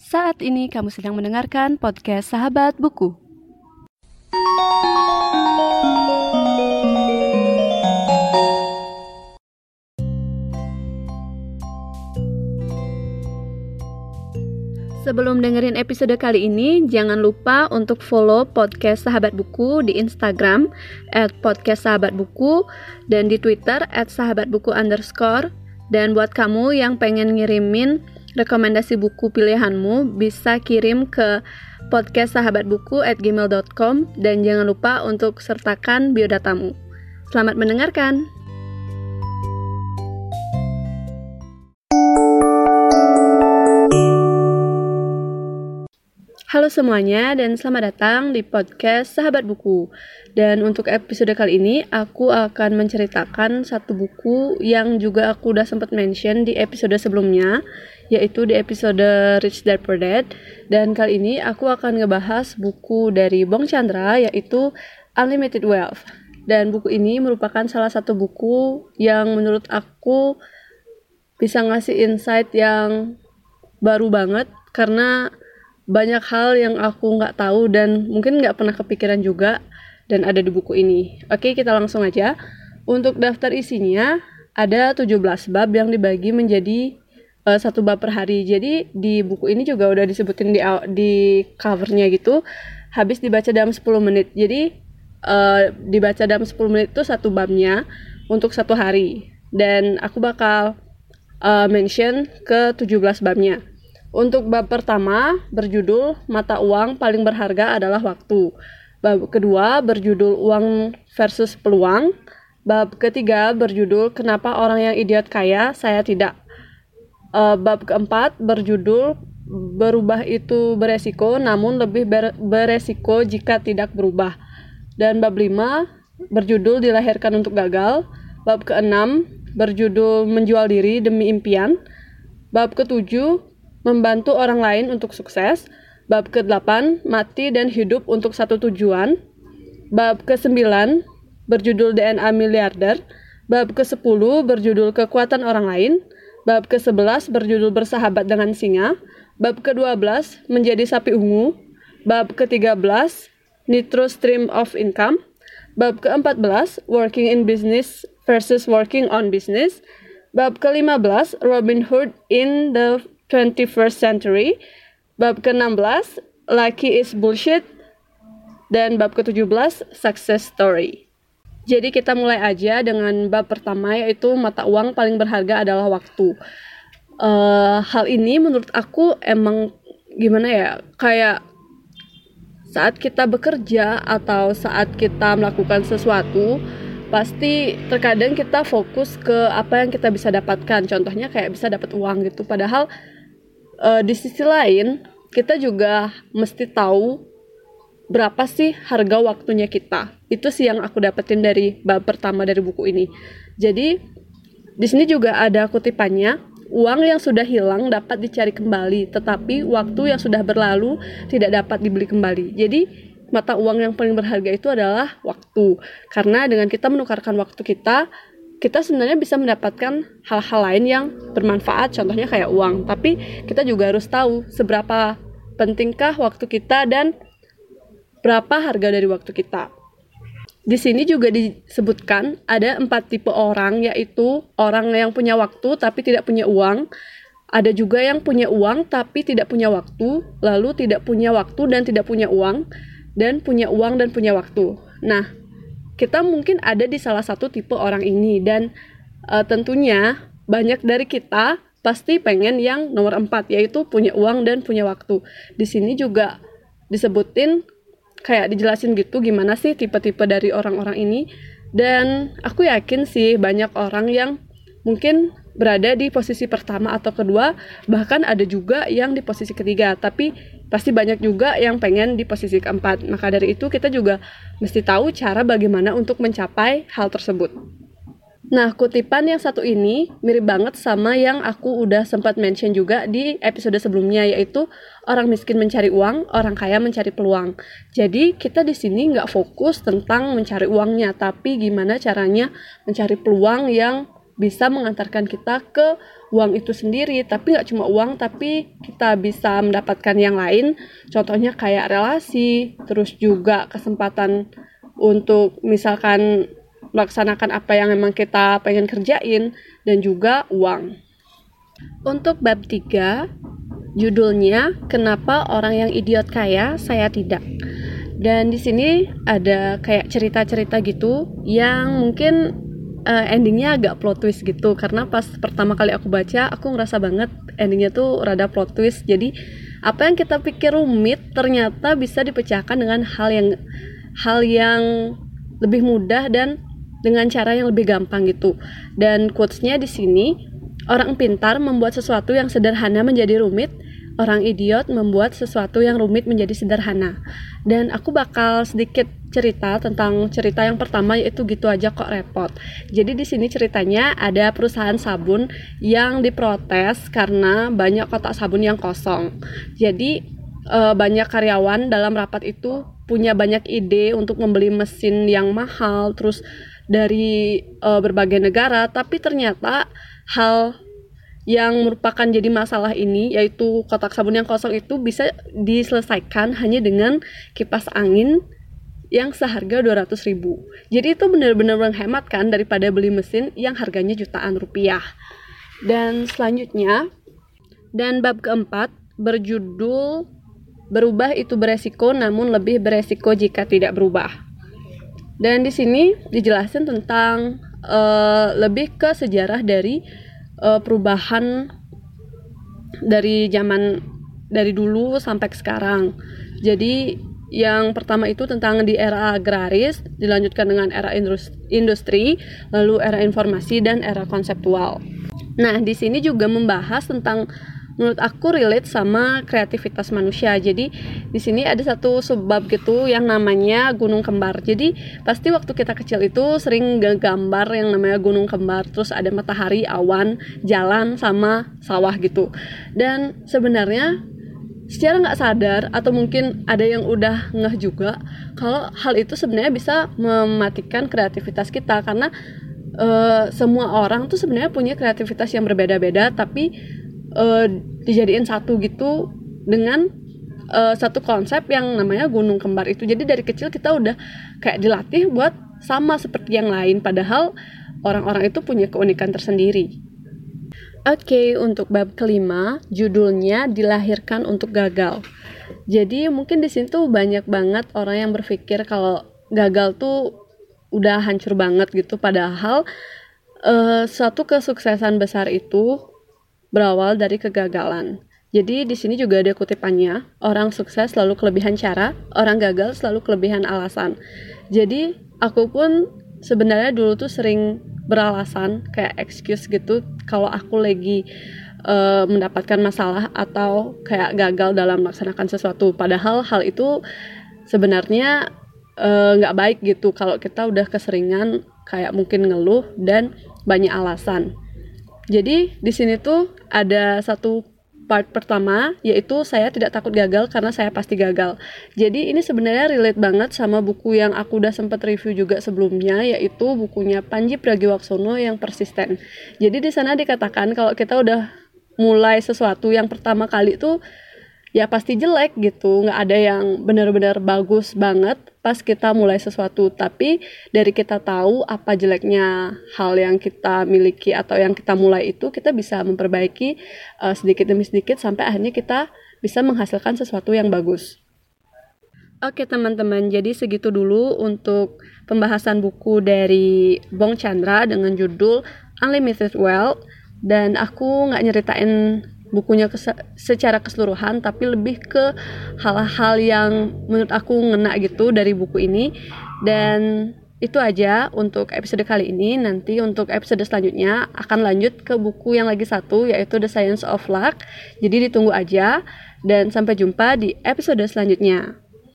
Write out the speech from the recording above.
Saat ini kamu sedang mendengarkan podcast Sahabat Buku. Sebelum dengerin episode kali ini, jangan lupa untuk follow podcast Sahabat Buku di Instagram at podcast Sahabat Buku dan di Twitter at Sahabat underscore. Dan buat kamu yang pengen ngirimin rekomendasi buku pilihanmu, bisa kirim ke podcast sahabat buku gmail.com dan jangan lupa untuk sertakan biodatamu. Selamat mendengarkan! Halo semuanya dan selamat datang di podcast Sahabat Buku. Dan untuk episode kali ini aku akan menceritakan satu buku yang juga aku udah sempat mention di episode sebelumnya, yaitu di episode Rich Dad Poor Dad. Dan kali ini aku akan ngebahas buku dari Bong Chandra yaitu Unlimited Wealth. Dan buku ini merupakan salah satu buku yang menurut aku bisa ngasih insight yang baru banget karena banyak hal yang aku nggak tahu dan mungkin nggak pernah kepikiran juga dan ada di buku ini. Oke, kita langsung aja. Untuk daftar isinya ada 17 bab yang dibagi menjadi uh, satu bab per hari. Jadi di buku ini juga udah disebutin di di covernya gitu. Habis dibaca dalam 10 menit. Jadi uh, dibaca dalam 10 menit itu satu babnya untuk satu hari. Dan aku bakal uh, mention ke 17 babnya. Untuk bab pertama berjudul mata uang paling berharga adalah waktu. Bab kedua berjudul uang versus peluang. Bab ketiga berjudul kenapa orang yang idiot kaya, saya tidak. Uh, bab keempat berjudul berubah itu beresiko, namun lebih ber beresiko jika tidak berubah. Dan bab lima berjudul dilahirkan untuk gagal. Bab keenam berjudul menjual diri demi impian. Bab ketujuh membantu orang lain untuk sukses. Bab ke-8, mati dan hidup untuk satu tujuan. Bab ke-9, berjudul DNA miliarder. Bab ke-10, berjudul kekuatan orang lain. Bab ke-11, berjudul bersahabat dengan singa. Bab ke-12, menjadi sapi ungu. Bab ke-13, nitro stream of income. Bab ke-14, working in business versus working on business. Bab ke-15, Robin Hood in the 21st Century. Bab ke-16, Lucky is Bullshit. Dan bab ke-17, Success Story. Jadi kita mulai aja dengan bab pertama yaitu mata uang paling berharga adalah waktu. Uh, hal ini menurut aku emang gimana ya kayak saat kita bekerja atau saat kita melakukan sesuatu pasti terkadang kita fokus ke apa yang kita bisa dapatkan contohnya kayak bisa dapat uang gitu padahal uh, di sisi lain kita juga mesti tahu berapa sih harga waktunya kita. Itu sih yang aku dapetin dari bab pertama dari buku ini. Jadi di sini juga ada kutipannya, uang yang sudah hilang dapat dicari kembali, tetapi waktu yang sudah berlalu tidak dapat dibeli kembali. Jadi mata uang yang paling berharga itu adalah waktu. Karena dengan kita menukarkan waktu kita, kita sebenarnya bisa mendapatkan hal-hal lain yang bermanfaat, contohnya kayak uang. Tapi kita juga harus tahu seberapa pentingkah waktu kita dan berapa harga dari waktu kita. Di sini juga disebutkan ada empat tipe orang, yaitu orang yang punya waktu tapi tidak punya uang, ada juga yang punya uang tapi tidak punya waktu, lalu tidak punya waktu dan tidak punya uang, dan punya uang dan punya waktu. Nah, kita mungkin ada di salah satu tipe orang ini dan uh, tentunya banyak dari kita pasti pengen yang nomor empat yaitu punya uang dan punya waktu. Di sini juga disebutin kayak dijelasin gitu gimana sih tipe-tipe dari orang-orang ini dan aku yakin sih banyak orang yang mungkin berada di posisi pertama atau kedua bahkan ada juga yang di posisi ketiga tapi pasti banyak juga yang pengen di posisi keempat. Maka dari itu kita juga mesti tahu cara bagaimana untuk mencapai hal tersebut. Nah, kutipan yang satu ini mirip banget sama yang aku udah sempat mention juga di episode sebelumnya, yaitu orang miskin mencari uang, orang kaya mencari peluang. Jadi, kita di sini nggak fokus tentang mencari uangnya, tapi gimana caranya mencari peluang yang bisa mengantarkan kita ke uang itu sendiri. Tapi nggak cuma uang tapi kita bisa mendapatkan yang lain. Contohnya kayak relasi terus juga kesempatan untuk misalkan melaksanakan apa yang memang kita pengen kerjain dan juga uang. Untuk bab 3 judulnya kenapa orang yang idiot kaya saya tidak? Dan di sini ada kayak cerita-cerita gitu yang mungkin uh, endingnya agak plot twist gitu. Karena pas pertama kali aku baca aku ngerasa banget endingnya tuh rada plot twist. Jadi apa yang kita pikir rumit ternyata bisa dipecahkan dengan hal yang hal yang lebih mudah dan dengan cara yang lebih gampang gitu. Dan quotesnya di sini orang pintar membuat sesuatu yang sederhana menjadi rumit orang idiot membuat sesuatu yang rumit menjadi sederhana. Dan aku bakal sedikit cerita tentang cerita yang pertama yaitu gitu aja kok repot. Jadi di sini ceritanya ada perusahaan sabun yang diprotes karena banyak kotak sabun yang kosong. Jadi e, banyak karyawan dalam rapat itu punya banyak ide untuk membeli mesin yang mahal terus dari e, berbagai negara, tapi ternyata hal yang merupakan jadi masalah ini yaitu kotak sabun yang kosong itu bisa diselesaikan hanya dengan kipas angin yang seharga 200 ribu. Jadi itu benar-benar menghemat kan daripada beli mesin yang harganya jutaan rupiah. Dan selanjutnya dan bab keempat berjudul berubah itu beresiko namun lebih beresiko jika tidak berubah. Dan di sini dijelasin tentang uh, lebih ke sejarah dari uh, perubahan dari zaman dari dulu sampai sekarang. Jadi yang pertama itu tentang di era agraris, dilanjutkan dengan era industri, lalu era informasi dan era konseptual. Nah, di sini juga membahas tentang menurut aku relate sama kreativitas manusia. Jadi di sini ada satu sebab gitu yang namanya gunung kembar. Jadi pasti waktu kita kecil itu sering gambar yang namanya gunung kembar, terus ada matahari, awan, jalan sama sawah gitu. Dan sebenarnya secara nggak sadar atau mungkin ada yang udah ngeh juga kalau hal itu sebenarnya bisa mematikan kreativitas kita karena uh, semua orang tuh sebenarnya punya kreativitas yang berbeda-beda tapi uh, dijadiin satu gitu dengan uh, satu konsep yang namanya gunung kembar itu jadi dari kecil kita udah kayak dilatih buat sama seperti yang lain padahal orang-orang itu punya keunikan tersendiri Oke, okay, untuk bab kelima, judulnya dilahirkan untuk gagal. Jadi mungkin di sini tuh banyak banget orang yang berpikir kalau gagal tuh udah hancur banget gitu, padahal uh, suatu kesuksesan besar itu berawal dari kegagalan. Jadi di sini juga ada kutipannya, orang sukses selalu kelebihan cara, orang gagal selalu kelebihan alasan. Jadi aku pun sebenarnya dulu tuh sering beralasan kayak excuse gitu kalau aku lagi uh, mendapatkan masalah atau kayak gagal dalam melaksanakan sesuatu. Padahal hal itu sebenarnya eh, nggak uh, baik gitu kalau kita udah keseringan kayak mungkin ngeluh dan banyak alasan. Jadi di sini tuh ada satu part pertama yaitu saya tidak takut gagal karena saya pasti gagal. Jadi ini sebenarnya relate banget sama buku yang aku udah sempat review juga sebelumnya yaitu bukunya Panji Pragiwaksono yang persisten. Jadi di sana dikatakan kalau kita udah mulai sesuatu yang pertama kali tuh ya pasti jelek gitu. Nggak ada yang benar-benar bagus banget pas kita mulai sesuatu. Tapi dari kita tahu apa jeleknya hal yang kita miliki atau yang kita mulai itu kita bisa memperbaiki uh, sedikit demi sedikit sampai akhirnya kita bisa menghasilkan sesuatu yang bagus. Oke teman-teman, jadi segitu dulu untuk pembahasan buku dari Bong Chandra dengan judul Unlimited Wealth. Dan aku nggak nyeritain bukunya secara keseluruhan tapi lebih ke hal-hal yang menurut aku ngena gitu dari buku ini. Dan itu aja untuk episode kali ini. Nanti untuk episode selanjutnya akan lanjut ke buku yang lagi satu yaitu The Science of Luck. Jadi ditunggu aja dan sampai jumpa di episode selanjutnya